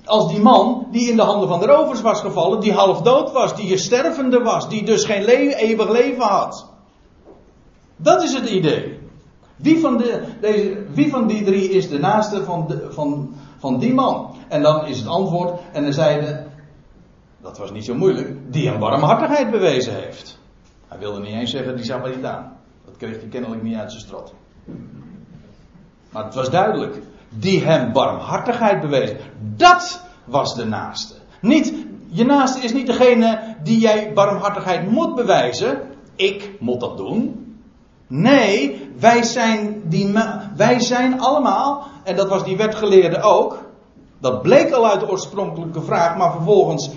als die man die in de handen van de rovers was gevallen, die half dood was, die stervende was, die dus geen eeuwig leven had. Dat is het idee. Wie van, de, wie van die drie is de naaste van, van, van die man? En dan is het antwoord, en dan zeiden, dat was niet zo moeilijk, die een barmhartigheid bewezen heeft. Hij wilde niet eens zeggen die Samaritaan. Dat kreeg hij kennelijk niet uit zijn strot. Maar het was duidelijk. Die hem barmhartigheid bewezen. Dat was de naaste. Niet, je naaste is niet degene die jij barmhartigheid moet bewijzen. Ik moet dat doen. Nee, wij zijn, die, wij zijn allemaal, en dat was die wetgeleerde ook. Dat bleek al uit de oorspronkelijke vraag, maar vervolgens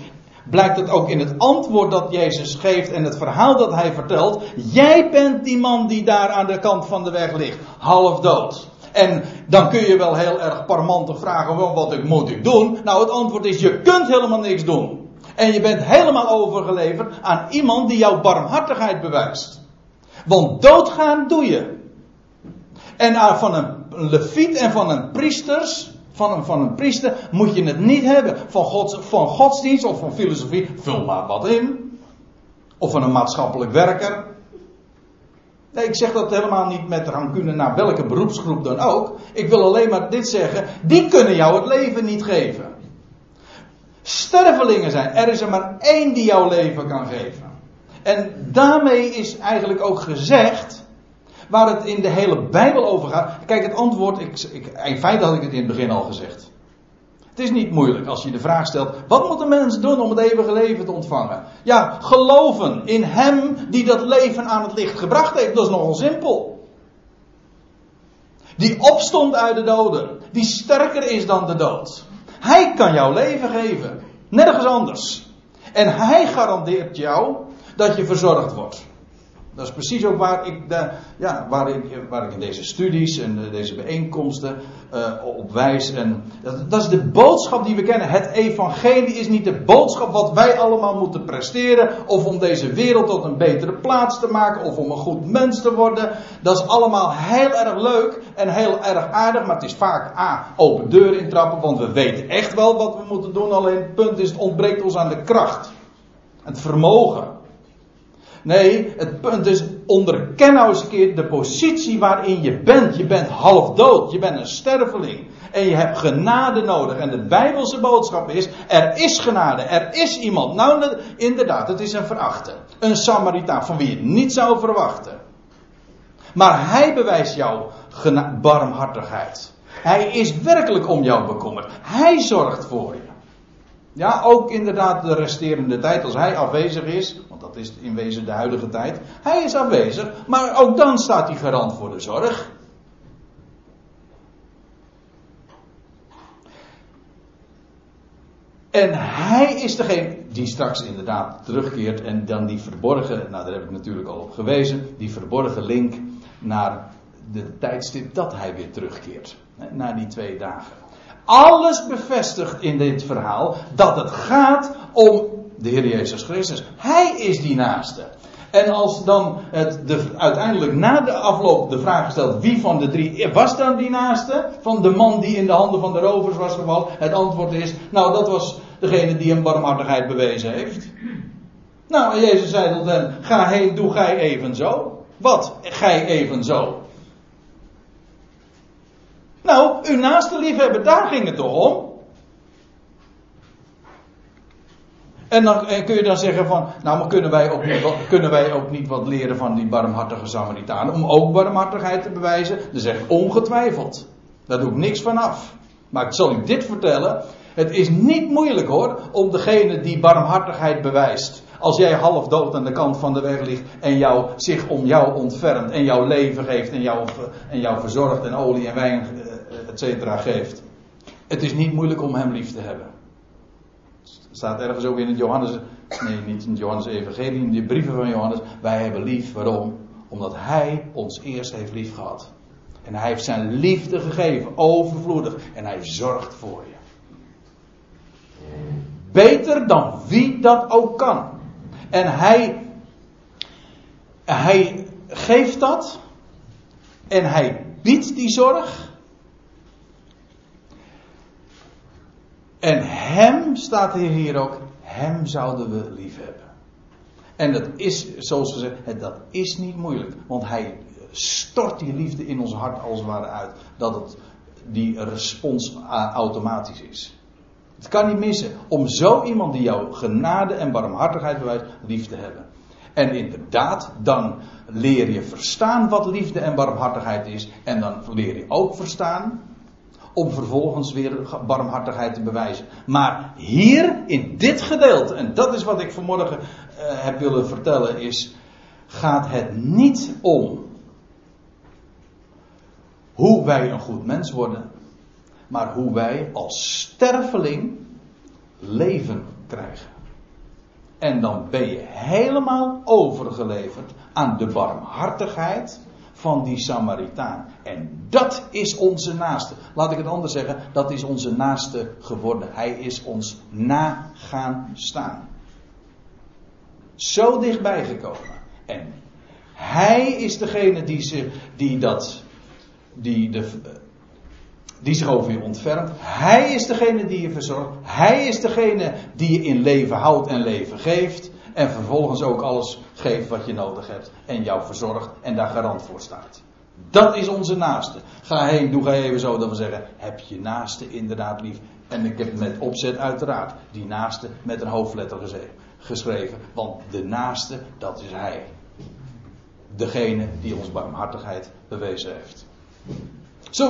blijkt het ook in het antwoord dat Jezus geeft en het verhaal dat hij vertelt. Jij bent die man die daar aan de kant van de weg ligt, half dood. En dan kun je wel heel erg parmantig vragen, wat moet ik doen? Nou, het antwoord is, je kunt helemaal niks doen. En je bent helemaal overgeleverd aan iemand die jouw barmhartigheid bewijst. Want doodgaan doe je. En van een leviet en van een priesters, van een, van een priester, moet je het niet hebben. Van, gods, van godsdienst of van filosofie, vul maar wat in. Of van een maatschappelijk werker. Nee, ik zeg dat helemaal niet met rancune naar welke beroepsgroep dan ook. Ik wil alleen maar dit zeggen. Die kunnen jou het leven niet geven. Stervelingen zijn. Er is er maar één die jouw leven kan geven. En daarmee is eigenlijk ook gezegd. Waar het in de hele Bijbel over gaat. Kijk, het antwoord. Ik, ik, in feite had ik het in het begin al gezegd. Het is niet moeilijk als je de vraag stelt: wat moet een mens doen om het eeuwige leven te ontvangen? Ja, geloven in Hem die dat leven aan het licht gebracht heeft. Dat is nogal simpel. Die opstond uit de doden, die sterker is dan de dood. Hij kan jouw leven geven, nergens anders. En Hij garandeert jou dat je verzorgd wordt. Dat is precies ook waar ik, de, ja, waar ik, waar ik in deze studies en deze bijeenkomsten uh, op wijs. En dat, dat, is de boodschap die we kennen. Het evangelie is niet de boodschap wat wij allemaal moeten presteren. Of om deze wereld tot een betere plaats te maken. Of om een goed mens te worden. Dat is allemaal heel erg leuk en heel erg aardig. Maar het is vaak A, open deur intrappen. Want we weten echt wel wat we moeten doen. Alleen het punt is, het ontbreekt ons aan de kracht. Het vermogen. Nee, het punt is, onderken nou eens een keer de positie waarin je bent. Je bent half dood, je bent een sterveling. En je hebt genade nodig. En de Bijbelse boodschap is, er is genade, er is iemand. Nou, inderdaad, het is een verachte. Een Samaritaan, van wie je het niet zou verwachten. Maar hij bewijst jouw barmhartigheid. Hij is werkelijk om jou bekommerd. Hij zorgt voor je. Ja, ook inderdaad de resterende tijd, als hij afwezig is, want dat is in wezen de huidige tijd. Hij is afwezig, maar ook dan staat hij garant voor de zorg. En hij is degene die straks inderdaad terugkeert en dan die verborgen, nou daar heb ik natuurlijk al op gewezen, die verborgen link naar de tijdstip dat hij weer terugkeert. Na die twee dagen alles bevestigt in dit verhaal dat het gaat om de Heer Jezus Christus. Hij is die naaste. En als dan het de, uiteindelijk na de afloop de vraag gesteld wie van de drie was dan die naaste? Van de man die in de handen van de rovers was gevallen. Het antwoord is, nou dat was degene die hem barmhartigheid bewezen heeft. Nou, en Jezus zei tot hen, ga heen, doe gij evenzo. Wat? Gij evenzo. Nou, uw naaste liefhebben, daar ging het toch om? En dan kun je dan zeggen van, nou maar kunnen wij, ook niet kunnen wij ook niet wat leren van die barmhartige Samaritanen om ook barmhartigheid te bewijzen? Dan zeg ik ongetwijfeld. Daar doe ik niks van af. Maar ik zal u dit vertellen. Het is niet moeilijk hoor, om degene die barmhartigheid bewijst. Als jij half dood aan de kant van de weg ligt en jou, zich om jou ontfermt en jouw leven geeft en jou, en jou verzorgt en olie en wijn, eh, et cetera, geeft. Het is niet moeilijk om hem lief te hebben staat ergens ook in het Johannes, nee niet in het Johannes Evangelie, in de brieven van Johannes. Wij hebben lief, waarom? Omdat hij ons eerst heeft lief gehad. En hij heeft zijn liefde gegeven, overvloedig. En hij zorgt voor je. Beter dan wie dat ook kan. En hij, hij geeft dat. En hij biedt die zorg. En hem, staat hier, hier ook, hem zouden we lief hebben. En dat is, zoals gezegd, dat is niet moeilijk. Want hij stort die liefde in ons hart als het ware uit. Dat het, die respons automatisch is. Het kan niet missen om zo iemand die jou genade en barmhartigheid bewijst, lief te hebben. En inderdaad, dan leer je verstaan wat liefde en barmhartigheid is. En dan leer je ook verstaan om vervolgens weer barmhartigheid te bewijzen. Maar hier, in dit gedeelte, en dat is wat ik vanmorgen uh, heb willen vertellen, is, gaat het niet om hoe wij een goed mens worden, maar hoe wij als sterveling leven krijgen. En dan ben je helemaal overgeleverd aan de barmhartigheid van die Samaritaan. En dat is onze naaste. Laat ik het anders zeggen, dat is onze naaste geworden. Hij is ons na gaan staan. Zo dichtbij gekomen. En hij is degene die, ze, die dat, die de, die zich over je ontfermt. Hij is degene die je verzorgt. Hij is degene die je in leven houdt en leven geeft. En vervolgens ook alles geeft wat je nodig hebt. En jou verzorgt en daar garant voor staat. Dat is onze naaste. Ga heen, doe ga even zo dat we zeggen: heb je naaste inderdaad lief? En ik heb met opzet uiteraard die naaste met een hoofdletter geschreven. Want de naaste, dat is hij. Degene die ons barmhartigheid bewezen heeft.